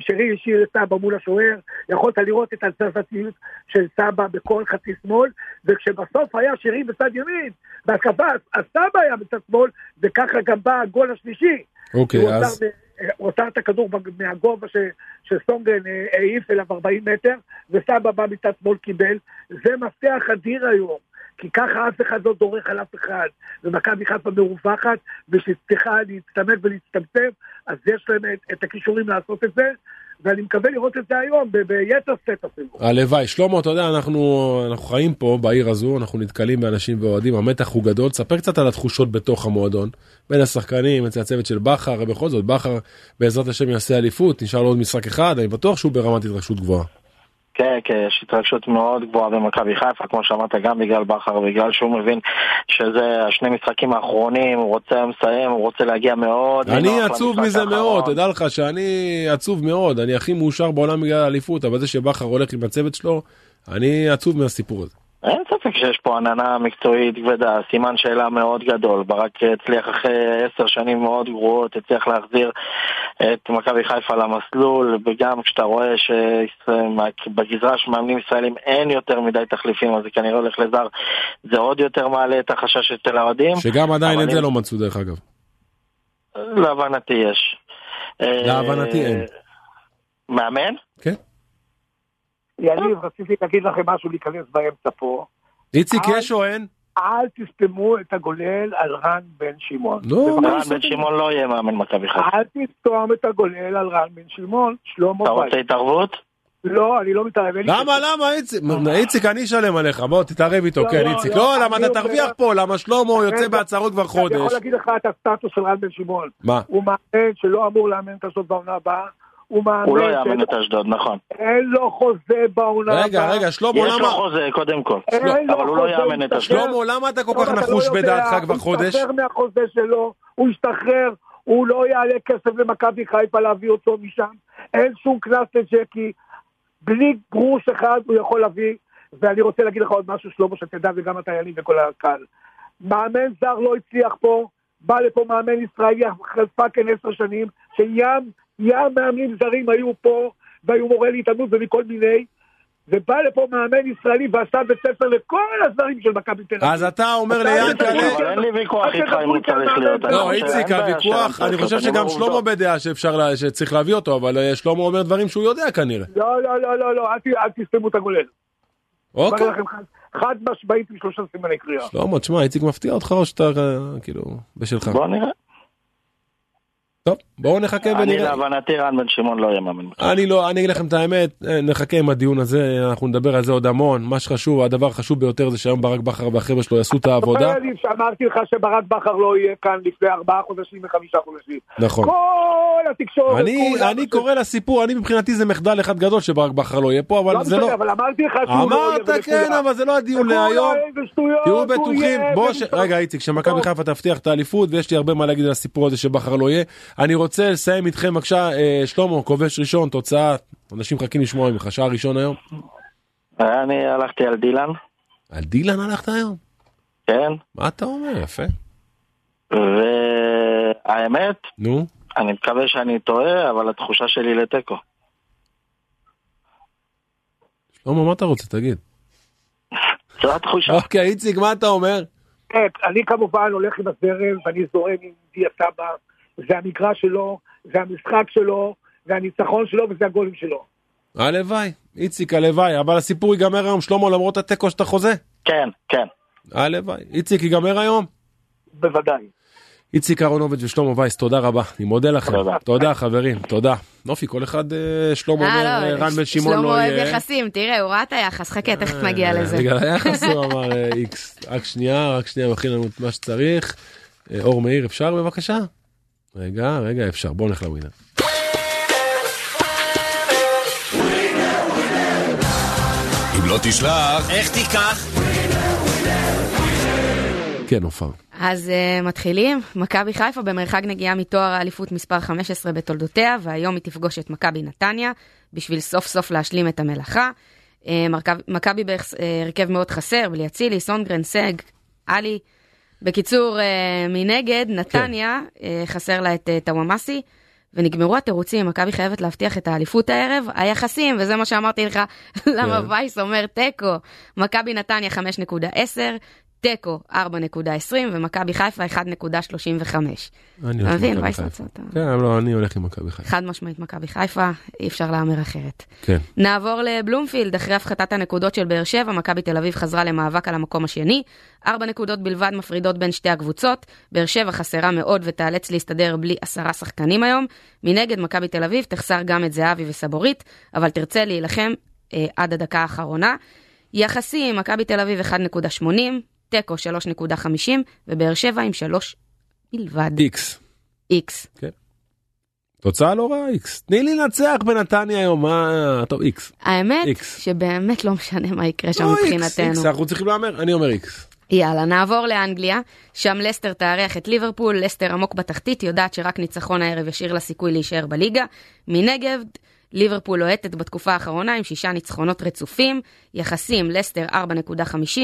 שרי השאיר את סבא מול השוער, יכולת לראות את התזזתיות של סבא בכל חצי שמאל, וכשבסוף היה שרי בצד ימין, בהתקפה, אז סבא היה בצד שמאל, וככה גם בא הגול השלישי. אוקיי, הוא אז... הוא עצר את הכדור מהגובה ש- שסונגרן אה, העיף אליו 40 מטר, וסבא בא מצד שמאל קיבל. זה מפתח אדיר היום. כי ככה אף אחד לא דורך על אף אחד, ומכבי חיפה מרווחת, ושצריכה להצטמק ולהצטמצם, אז יש להם את, את הכישורים לעשות את זה, ואני מקווה לראות את זה היום, ביתר סט אפילו. הלוואי. שלמה, אתה יודע, אנחנו, אנחנו חיים פה בעיר הזו, אנחנו נתקלים באנשים ואוהדים, המתח הוא גדול. תספר קצת על התחושות בתוך המועדון, בין השחקנים, אצל הצוות של בכר, הרי בכל זאת, בכר בעזרת השם יעשה אליפות, נשאר לו עוד משחק אחד, אני בטוח שהוא ברמת התרגשות גבוהה. כן, כן, יש התרגשות מאוד גבוהה במכבי חיפה, כמו שאמרת, גם בגלל בכר, בגלל שהוא מבין שזה השני משחקים האחרונים, הוא רוצה היום לסיים, הוא רוצה להגיע מאוד. אני עצוב מזה. מאוד, תדע לך שאני עצוב מאוד, אני הכי מאושר בעולם בגלל האליפות, אבל זה שבכר הולך עם הצוות שלו, אני עצוב מהסיפור הזה. אין ספק שיש פה עננה מקצועית כבדה, סימן שאלה מאוד גדול. ברק הצליח אחרי עשר שנים מאוד גרועות, הצליח להחזיר את מכבי חיפה למסלול, וגם כשאתה רואה שבגזרה של מאמנים ישראלים אין יותר מדי תחליפים, אז זה כנראה הולך לזר, זה עוד יותר מעלה את החשש אצל האוהדים. שגם עדיין את זה לא מצאו דרך אגב. להבנתי יש. להבנתי אה, אין. מאמן? כן. יניב, רציתי להגיד לכם משהו להיכנס באמצע פה. איציק יש או אין? אל תסתמו את הגולל על רן בן שמעון. לא, רן? בן שמעון לא יהיה מאמן מכבי חיפה. אל תסתום את הגולל על רן בן שמעון, שלמה אתה רוצה. התערבות? לא, אני לא מתערב. למה, למה, איציק? איציק, אני אשלם עליך, בוא תתערב איתו, לא, כן, לא, איציק. לא, לא, למה אני אתה תרוויח פה? למה שלמה יוצא בהצהרות כבר אני יכול חודש? להגיד לך את הסטטוס של רן בן שמעון. מה? הוא מאמן שלא אמור לאמן את אשדוד בעונה הבאה. הוא מאמן הוא לא יאמן את אשדוד, נכון. אין לו חוזה בעונה הבאה. רגע, רגע, שלמה, יש לו למה? חוזה קודם כל, אין לו אבל הוא לא יאמן את הוא אשדוד. שלמה, למה אתה כל טוב, כך נחוש לא יודע, בדעתך כבר הוא חודש? השתחרר מהחוזה שלו, הוא השתחרר, הוא לא יעלה כסף למכבי חיפה להביא אותו משם, אין שום קנס לג'קי, בלי גרוש אחד הוא יכול להביא, ואני רוצה להגיד לך עוד משהו, שלמה, שתדע, וגם הטיילים וכל הקהל. מאמן זר לא הצליח פה, בא לפה מאמן ישראלי אחרי פאקינג עשר שנים, שים, ים מאמנים זרים היו פה, והיו מורה להתאמנות ומכל מיני, ובא לפה מאמן ישראלי ועשה בית ספר לכל הזרים של מכבי תל אביב. אז אתה אומר ליענקל'ה... אבל אין לי ויכוח אל איתך אם הוא תדברו צריך איתי להיות. לא, חושב- איציק, הוויכוח, אני חושב שגם שלמה. בדעה שצריך להביא אותו, אבל אה, שלמה אומר דברים שהוא יודע כנראה. לא, לא, לא, לא, לא, אל תסתמו את הגולל. אוקיי. חד משמעית עם שלושה סימני קריאה. שלמה, תשמע, איציק מפתיע אותך או שאתה אה, כאילו בשלך? בוא נראה. טוב, בואו נחכה אני ונראה. להבנתי רן בן שמעון לא יהיה מאמן. אני לא, אני אגיד לכם את האמת, אה, נחכה עם הדיון הזה, אנחנו נדבר על זה עוד המון. מה שחשוב, הדבר החשוב ביותר זה שהיום ברק בכר והחבר'ה שלו יעשו את העבודה. שאמרתי לך שברק בכר לא יהיה כאן לפני ארבעה חודשים וחמישה חודשים. נכון. כל התקשורת, אני, אני קורא לסיפור, אני מבחינתי זה מחדל אחד גדול שברק בכר לא יהיה פה, אבל לא זה לא... אבל אמרתי לך שהוא לא יהיה. אמרת כן. אבל זה לא הדיון להיום. תהיו בטוחים. רגע איציק, שמכבי. חיפה תבטיח את האליפות ויש לי הרבה מה להגיד על הסיפור הזה שבכר לא יהיה. אני רוצה לסיים איתכם בבקשה, אה, שלמה, כובש ראשון, תוצאה, אנשים מחכים לשמוע ממך, שעה ראשון היום. אני הלכתי על דילן, על דילן הלכת היום? כן, מה אתה אומר? יפה. והאמת, נו, אני מקווה שאני טועה, אבל התחושה שלי לתיקו. שלמה, מה אתה רוצה? תגיד. זו התחושה. אוקיי, איציק, מה אתה אומר? כן, אני כמובן הולך עם הזרם ואני זורם עם דיה סבא. זה המגרש שלו, זה המשחק שלו, זה הניצחון שלו וזה הגולים שלו. הלוואי, איציק, הלוואי, אבל הסיפור ייגמר היום, שלמה, למרות התיקו שאתה חוזה? כן, כן. הלוואי. איציק, ייגמר היום? בוודאי. איציק אהרונוביץ' ושלמה וייס, תודה רבה, אני מודה לכם. תודה. תודה חברים, תודה. נופי, כל אחד, אה, שלמה אומר, אה, אה, לא, רן בן שמעון שלמה לא אוהב יהיה. יחסים, תראה, הוא ראה את היחס, חכה, תכף נגיע אה, לזה. בגלל היחס הוא אמר אה, איקס. רק שנייה, רק שנייה, מכין לנו את מה שצריך. אה, אור מאיר, אפשר בבקשה? רגע, רגע, אפשר, בואו נלך לווינר. אם לא תשלח, איך תיקח? כן, עופר. אז uh, מתחילים, מכבי חיפה במרחק נגיעה מתואר האליפות מספר 15 בתולדותיה, והיום היא תפגוש את מכבי נתניה, בשביל סוף סוף להשלים את המלאכה. Uh, מכבי בהרכב מאוד חסר, בלי אצילי, סונגרן, סג, עלי. בקיצור, uh, מנגד, נתניה, uh, חסר לה את uh, טוואמאסי, ונגמרו התירוצים, מכבי חייבת להבטיח את האליפות הערב, היחסים, וזה מה שאמרתי לך, למה כן. וייס אומר תיקו, מכבי נתניה 5.10, תיקו 4.20 ומכבי חיפה 1.35. אני הולך עם מכבי חיפה. כן, לא, אני הולך עם מכבי חיפה. חד משמעית מכבי חיפה, אי אפשר להמר אחרת. כן. נעבור לבלומפילד, אחרי הפחתת הנקודות של באר שבע, מכבי תל אביב חזרה למאבק על המקום השני. ארבע נקודות בלבד מפרידות בין שתי הקבוצות. באר שבע חסרה מאוד ותיאלץ להסתדר בלי עשרה שחקנים היום. מנגד, מכבי תל אביב תחסר גם את זהבי וסבורית, אבל תרצה להילחם אה, עד הדקה האחרונה. יחסים, מכבי תל אביב 1.80, תיקו 3.50, ובאר שבע עם 3 בלבד. איקס. איקס. תוצאה לא רעה, איקס. תני לי לנצח בנתניה היום, מה... טוב, איקס. האמת איקס. שבאמת לא משנה מה יקרה שם לא, מבחינתנו. איקס, אנחנו צריכים להמר, אני אומר איקס. יאללה, נעבור לאנגליה, שם לסטר תארח את ליברפול, לסטר עמוק בתחתית, יודעת שרק ניצחון הערב ישאיר לה סיכוי להישאר בליגה. מנגד, ליברפול לוהטת בתקופה האחרונה עם שישה ניצחונות רצופים, יחסים לסטר 4.50,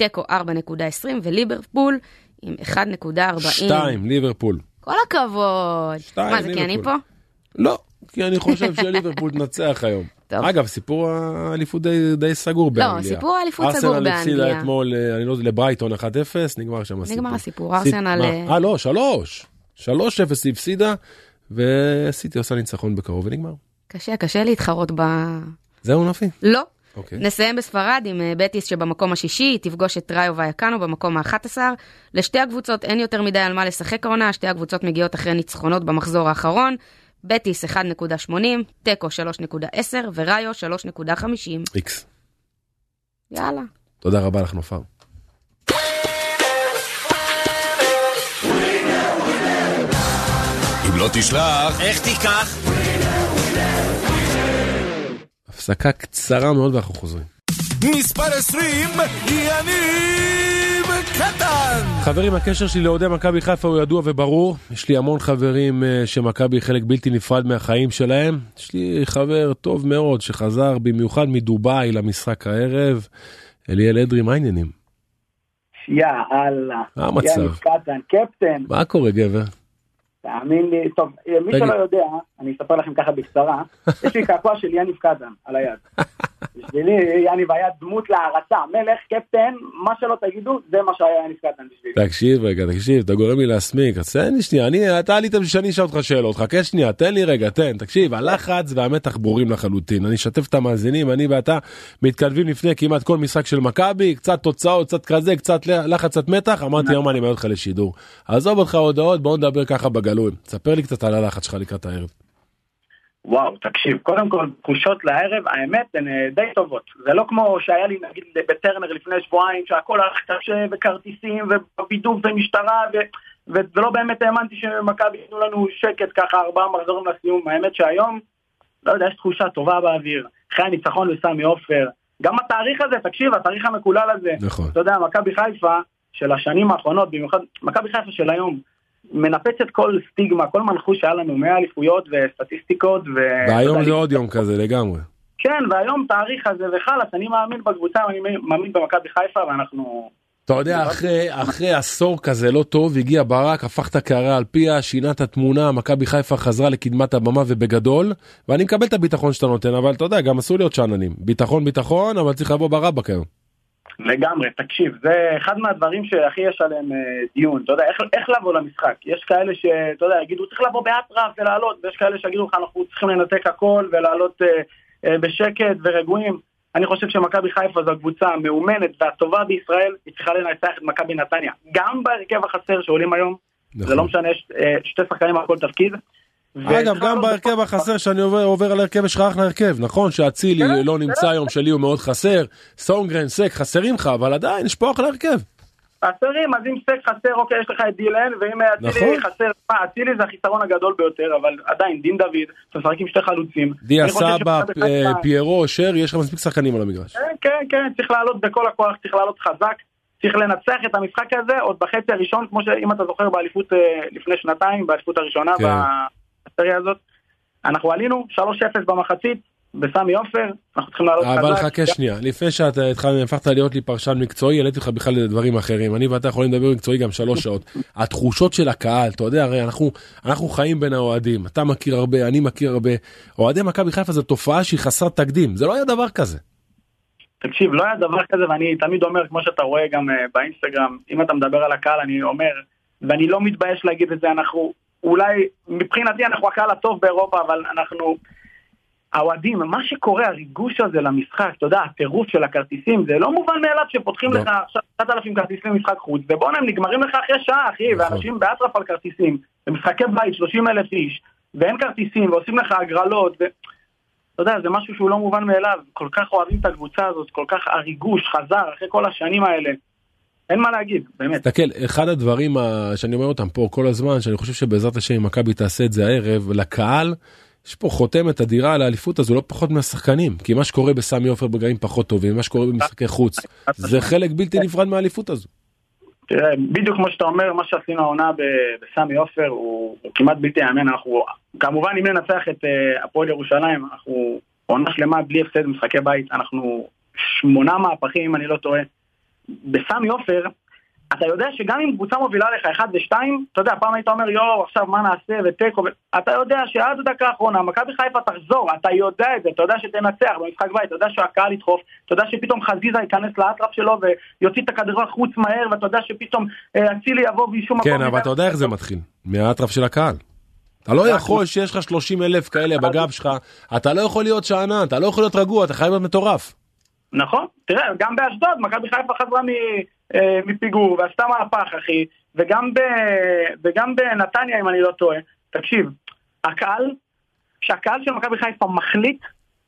תיקו 4.20 וליברפול עם 1.40. שתיים, ליברפול. כל הכבוד. שתיים, מה זה, כי אני ליברפול. פה? לא, כי אני חושב שליברפול תנצח היום. טוב. אגב, סיפור האליפות די, די סגור באנגליה. סיפור האליפות סגור ארסנל הפסידה באנגליה. אתמול, אה, אני לא יודע, לברייטון 1-0, נגמר שם הסיפור. נגמר הסיפור, ארסנל? אה, אה, לא, 3. 3-0 היא הפסידה, וסיטי עושה ניצחון בקרוב ונגמר. קשה, קשה להתחרות ב... זהו נפי? לא. אוקיי. נסיים בספרד עם אה, בטיס שבמקום השישי, היא תפגוש את ראיו ויאקנו במקום ה-11. לשתי הקבוצות אין יותר מדי על מה לשחק העונה, שתי הקבוצות מגיעות אחרי ניצחונות במחזור האחרון. בטיס 1.80, תיקו 3.10 וראיו 3.50. איקס. יאללה. תודה רבה לך נופר. אם לא תשלח, איך תיקח? הפסקה קצרה מאוד ואנחנו חוזרים. מספר 20, יניב קטן! חברים, הקשר שלי לאוהדי מכבי חיפה הוא ידוע וברור. יש לי המון חברים אה, שמכבי היא חלק בלתי נפרד מהחיים שלהם. יש לי חבר טוב מאוד שחזר במיוחד מדובאי למשחק הערב. אליאל אדרי, מה העניינים? יא אללה. מה המצב? יאניב קטן, קפטן, מה קורה גבר? תאמין לי, טוב, מי תגיד. שלא יודע, אני אספר לכם ככה בקצרה, יש לי קעקוע של יאניב קטן על היד. בשבילי, יניב היה דמות להערצה, מלך, קפטן, מה שלא תגידו, זה מה שהיה יניב קטן בשבילי. תקשיב רגע, תקשיב, אתה גורם לי להסמיק, אז תן לי שנייה, אני, אתה עלית בשביל שאני אשאל אותך שאלות, חכה שנייה, תן לי רגע, תן, תקשיב, הלחץ והמתח ברורים לחלוטין, אני אשתף את המאזינים, אני ואתה מתכתבים לפני כמעט כל משחק של מכבי, קצת תוצאות, קצת כזה, קצת לחץ, קצת מתח, אמרתי היום אני מעלה אותך לשידור. עזוב אותך הודעות, בוא נדבר ככה בגלוי, ספר לי קצת על הלחץ שלך לקראת הערב. וואו, תקשיב, קודם כל, תחושות לערב, האמת, הן אה, די טובות. זה לא כמו שהיה לי, נגיד, בטרנר לפני שבועיים, שהכל הלך קשה, וכרטיסים, ובידוק, ומשטרה, ו... ולא באמת האמנתי שמכבי ייתנו לנו שקט ככה, ארבעה מחזורים לסיום. האמת שהיום, לא יודע, יש תחושה טובה באוויר. אחרי הניצחון לסמי עופר, גם התאריך הזה, תקשיב, התאריך המקולל הזה. נכון. אתה יודע, מכבי חיפה של השנים האחרונות, במיוחד, מכבי חיפה של היום, מנפצת כל סטיגמה, כל מנחוש שהיה לנו 100 אליפויות וסטטיסטיקות. ו... והיום זה עוד יום כזה לגמרי. כן, והיום תאריך הזה וחלאס, אני מאמין בקבוצה, אני מאמין במכבי חיפה ואנחנו... אתה יודע, אחרי, אחרי עשור כזה לא טוב, הגיע ברק, הפך את הקערה על פיה, שינה את התמונה, מכבי חיפה חזרה לקדמת הבמה ובגדול, ואני מקבל את הביטחון שאתה נותן, אבל אתה יודע, גם אסור להיות שאננים. ביטחון ביטחון, אבל צריך לבוא ברבק היום. לגמרי, תקשיב, זה אחד מהדברים שהכי יש עליהם אה, דיון, אתה יודע, איך, איך לבוא למשחק? יש כאלה שאתה יודע, יגידו צריך לבוא באטרף ולעלות, ויש כאלה שיגידו לך אנחנו צריכים לנתק הכל ולעלות אה, אה, בשקט ורגועים. אני חושב שמכבי חיפה זו הקבוצה המאומנת והטובה בישראל, היא צריכה לנצח את מכבי נתניה. גם בהרכב החסר שעולים היום, נכון. זה לא משנה, יש אה, שתי שחקנים על כל תפקיד. אגב, גם בהרכב החסר שאני עובר, עובר על הרכב, יש לך אחלה הרכב, נכון שאצילי כן, לא נמצא היום, שלי הוא מאוד חסר, סונגרן, סק, חסרים לך, אבל עדיין יש פה אחלה הרכב. חסרים, אז אם סק חסר, אוקיי, יש לך את דילן, ואם אצילי נכון. חסר, מה, אצילי זה החיסרון הגדול ביותר, אבל עדיין, דין דוד, אתה משחק עם שתי חלוצים. דיה סבא, אה, פיירו, שר, יש לך מספיק שחקנים על המגרש. כן, כן, כן, צריך לעלות בכל הכוח, צריך לעלות חזק, צריך לנצח את המשחק הזה עוד בחצי הראשון, כמו שאם אתה זוכר באליפות אה, לפני שנתיים, באליפות הראשונה, כן. הסריה הזאת. אנחנו עלינו 3-0 במחצית, בסמי עופר, אנחנו צריכים לעלות חזק. אבל חכה שנייה, לפני שאתה הפכת להיות לי פרשן מקצועי, העליתי אותך בכלל לדברים אחרים. אני ואתה יכולים לדבר מקצועי גם שלוש שעות. התחושות של הקהל, אתה יודע, הרי אנחנו, אנחנו חיים בין האוהדים, אתה מכיר הרבה, אני מכיר הרבה. אוהדי מכבי חיפה זו תופעה שהיא חסרת תקדים, זה לא היה דבר כזה. תקשיב, לא היה דבר כזה, ואני תמיד אומר, כמו שאתה רואה גם uh, באינסטגרם, אם אתה מדבר על הקהל, אני אומר, ואני לא מתבייש להגיד את זה, אנחנו אולי, מבחינתי אנחנו הקהל הטוב באירופה, אבל אנחנו... האוהדים, מה שקורה, הריגוש הזה למשחק, אתה יודע, הטירוף של הכרטיסים, זה לא מובן מאליו שפותחים לא. לך עכשיו 9,000 כרטיסים למשחק חוץ, ובואנה, הם נגמרים לך אחרי שעה, אחי, נכון. ואנשים באטרף על כרטיסים, במשחקי בית, 30 אלף איש, ואין כרטיסים, ועושים לך הגרלות, ו... אתה יודע, זה משהו שהוא לא מובן מאליו, כל כך אוהבים את הקבוצה הזאת, כל כך הריגוש חזר אחרי כל השנים האלה. אין מה להגיד, באמת. תסתכל, אחד הדברים שאני אומר אותם פה כל הזמן, שאני חושב שבעזרת השם אם מכבי תעשה את זה הערב, לקהל, יש פה חותמת אדירה על האליפות הזו לא פחות מהשחקנים, כי מה שקורה בסמי עופר בגאים פחות טובים, מה שקורה במשחקי חוץ, זה חלק בלתי נפרד מהאליפות הזו. תראה, בדיוק כמו שאתה אומר, מה שעשינו העונה בסמי עופר הוא, הוא כמעט בלתי יאמן, אנחנו כמובן אם ננצח את uh, הפועל ירושלים, אנחנו עונה שלמה בלי הפסד במשחקי בית, אנחנו שמונה מהפכים אם אני לא טועה. בסמי עופר, אתה יודע שגם אם קבוצה מובילה לך 1 ו-2, אתה יודע, פעם היית אומר יואו, עכשיו מה נעשה ותיקו, אתה יודע שעד הדקה האחרונה מכבי חיפה תחזור, אתה יודע את זה, אתה יודע שתנצח במשחק בית, אתה יודע שהקהל ידחוף, אתה יודע שפתאום חזיזה ייכנס לאטרף שלו ויוציא את הכדור החוץ מהר, ואתה יודע שפתאום אה, אצילי יבוא וישום מקום. כן, אבל אתה יודע איך זה מתחיל, מהאטרף של הקהל. אתה לא יכול שיש לך 30 אלף כאלה בגב שלך, אתה לא יכול להיות שאנן, אתה לא יכול להיות רגוע, אתה חייב להיות מטורף. נכון, תראה, גם באשדוד, מכבי חיפה חזרה אה, מפיגור ועשתה מהפך, אחי, וגם, ב, וגם בנתניה, אם אני לא טועה. תקשיב, הקהל, כשהקהל של מכבי חיפה מחליט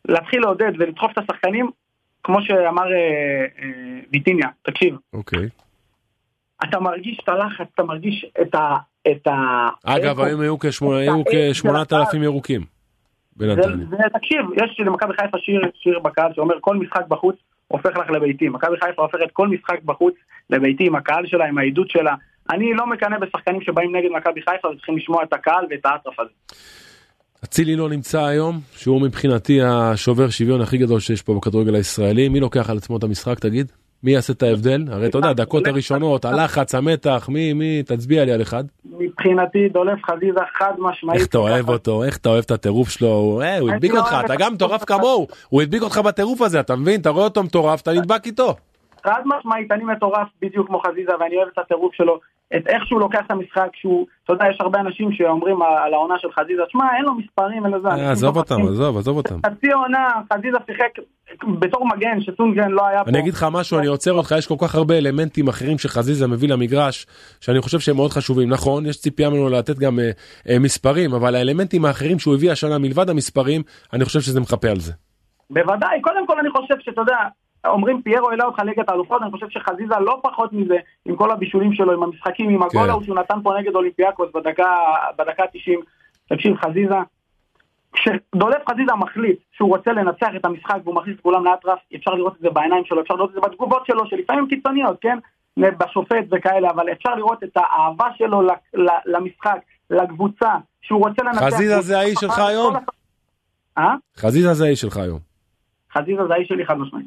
להתחיל לעודד ולדחוף את השחקנים, כמו שאמר אה, אה, ויטיניה, תקשיב. אוקיי. אתה מרגיש את הלחץ, אתה מרגיש את ה... את ה... אגב, היום היו כשמונת אלפים ירוקים. תקשיב, יש למכבי חיפה שיר, שיר בקהל שאומר כל משחק בחוץ הופך לך לביתי. מכבי חיפה הופכת כל משחק בחוץ לביתי עם הקהל שלה, עם העדות שלה. אני לא מקנא בשחקנים שבאים נגד מכבי חיפה וצריכים לשמוע את הקהל ואת האטרף הזה. אצילי לא נמצא היום, שהוא מבחינתי השובר שוויון הכי גדול שיש פה בכדורגל הישראלי. מי לוקח על עצמו את המשחק, תגיד? מי יעשה את ההבדל? הרי אתה יודע, הדקות הראשונות, הלחץ, המתח, מי, מי, תצביע לי על אחד. מבחינתי דולף חזיזה חד משמעית. איך אתה אוהב אותו, איך אתה אוהב את הטירוף שלו, הוא אה, הדביק לא אותך, אתה את גם מטורף כמוהו, הוא הדביק אותך בטירוף הזה, אתה מבין? אתה רואה אותו מטורף, אתה נדבק איתו. חד משמעית, אני מטורף בדיוק כמו חזיזה ואני אוהב את הטירוף שלו, את איך שהוא לוקח את המשחק, שהוא, אתה יודע, יש הרבה אנשים שאומרים על העונה של חזיזה, שמע, אין לו מספרים, אין לו זה. אה, עזוב אותם. עזוב, עזוב אותם. חצי עונה, חזיזה שיחק בתור מגן, שסונגרן לא היה פה. אני אגיד לך משהו, אני עוצר אותך, יש כל כך הרבה אלמנטים אחרים שחזיזה מביא למגרש, שאני חושב שהם מאוד חשובים. נכון, יש ציפייה ממנו לתת גם אה, אה, מספרים, אבל האלמנטים האחרים שהוא הביא השנה מלבד המספרים, אני חושב שזה מחפה על זה. בוודאי, קודם כל אני חושב שאתה יודע, אומרים פיירו העלה אותך ליגת האלופות, אני חושב שחזיזה לא פחות מזה, עם כל הבישולים שלו, עם המשחקים, עם הגול כן. ההוא שהוא נתן פה נגד אולימפיאקוס בדקה, בדקה 90. תקשיב, חזיזה, כשדולף חזיזה מחליט שהוא רוצה לנצח את המשחק והוא מכניס את כולם לאטרף, אפשר לראות את זה בעיניים שלו, אפשר לראות את זה בתגובות שלו, שלפעמים קיצוניות, כן? בשופט וכאלה, אבל אפשר לראות את האהבה שלו למשחק, לקבוצה, שהוא רוצה לנצח. חזיזה זה האיש שלך היום? אה? חזיזה זה האיש שלך היום. חזיזה זה האיש שלי חד משמעית.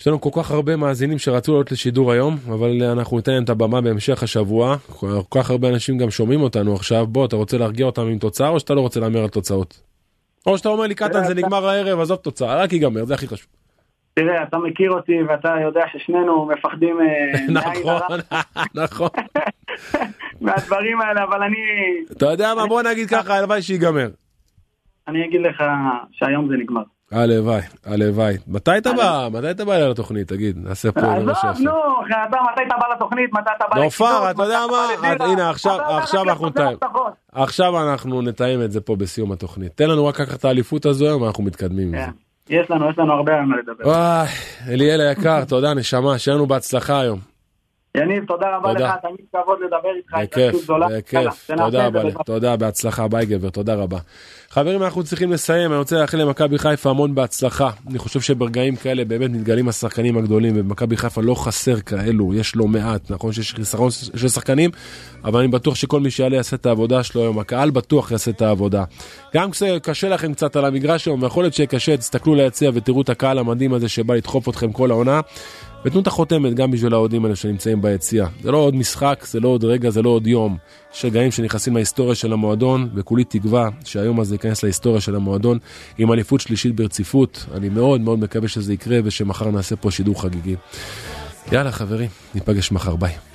יש לנו כל כך הרבה מאזינים שרצו לעלות לשידור היום, אבל אנחנו ניתן להם את הבמה בהמשך השבוע. כל כך הרבה אנשים גם שומעים אותנו עכשיו, בוא, אתה רוצה להרגיע אותם עם תוצאה או שאתה לא רוצה להמר על תוצאות? או שאתה אומר לי, קטן, זה נגמר הערב, עזוב תוצאה, רק ייגמר, זה הכי חשוב. תראה, אתה מכיר אותי ואתה יודע ששנינו מפחדים אה, נכון, נכון. מהדברים האלה, אבל אני, אתה יודע מה, בוא נגיד ככה, הלוואי שיגמר. אני אגיד לך שהיום זה נגמר. הלוואי, הלוואי. מתי אתה בא? מתי אתה בא אליי לתוכנית? תגיד, נעשה פה עזוב. נו, אתה מתי אתה בא לתוכנית, מתי אתה בא נופר, לשידור, אתה יודע מה? הנה, עכשיו- אנחנו נתאם. עכשיו אנחנו נתאם את זה פה בסיום התוכנית. תן לנו רק לקחת את האליפות הזו היום, ואנחנו מתקדמים עם זה. כן. יש לנו, יש לנו הרבה על מה לדבר. וואי, אליאל היקר, תודה נשמה, שיהיה לנו בהצלחה היום. יניב, תודה רבה תודה. לך, תמיד כבוד לדבר איתך. בכיף, בכיף, תודה רבה, תודה, בהצלחה, ביי גבר, תודה רבה. חברים, אנחנו צריכים לסיים, אני רוצה לאחל למכבי חיפה המון בהצלחה. אני חושב שברגעים כאלה באמת מתגלים השחקנים הגדולים, ובמכבי חיפה לא חסר כאלו, יש לא מעט, נכון שיש חיסרון של שחקנים, אבל אני בטוח שכל מי שיעלה יעשה את העבודה שלו היום, הקהל בטוח יעשה את העבודה. גם כשקשה לכם קצת על המגרש היום, ויכול להיות שיהיה קשה, תסתכלו ליציע ותראו את הקהל המדהים הזה שבא לדחוף אתכם כל העונה. ותנו את החותמת גם בשביל האוהדים האלה שנמצאים ביציע. זה לא עוד משחק, זה לא עוד רגע, זה לא עוד יום. יש רגעים שנכנסים להיסטוריה של המועדון, וכולי תקווה שהיום הזה ייכנס להיסטוריה של המועדון עם אליפות שלישית ברציפות. אני מאוד מאוד מקווה שזה יקרה ושמחר נעשה פה שידור חגיגי. יאללה חברים, ניפגש מחר, ביי.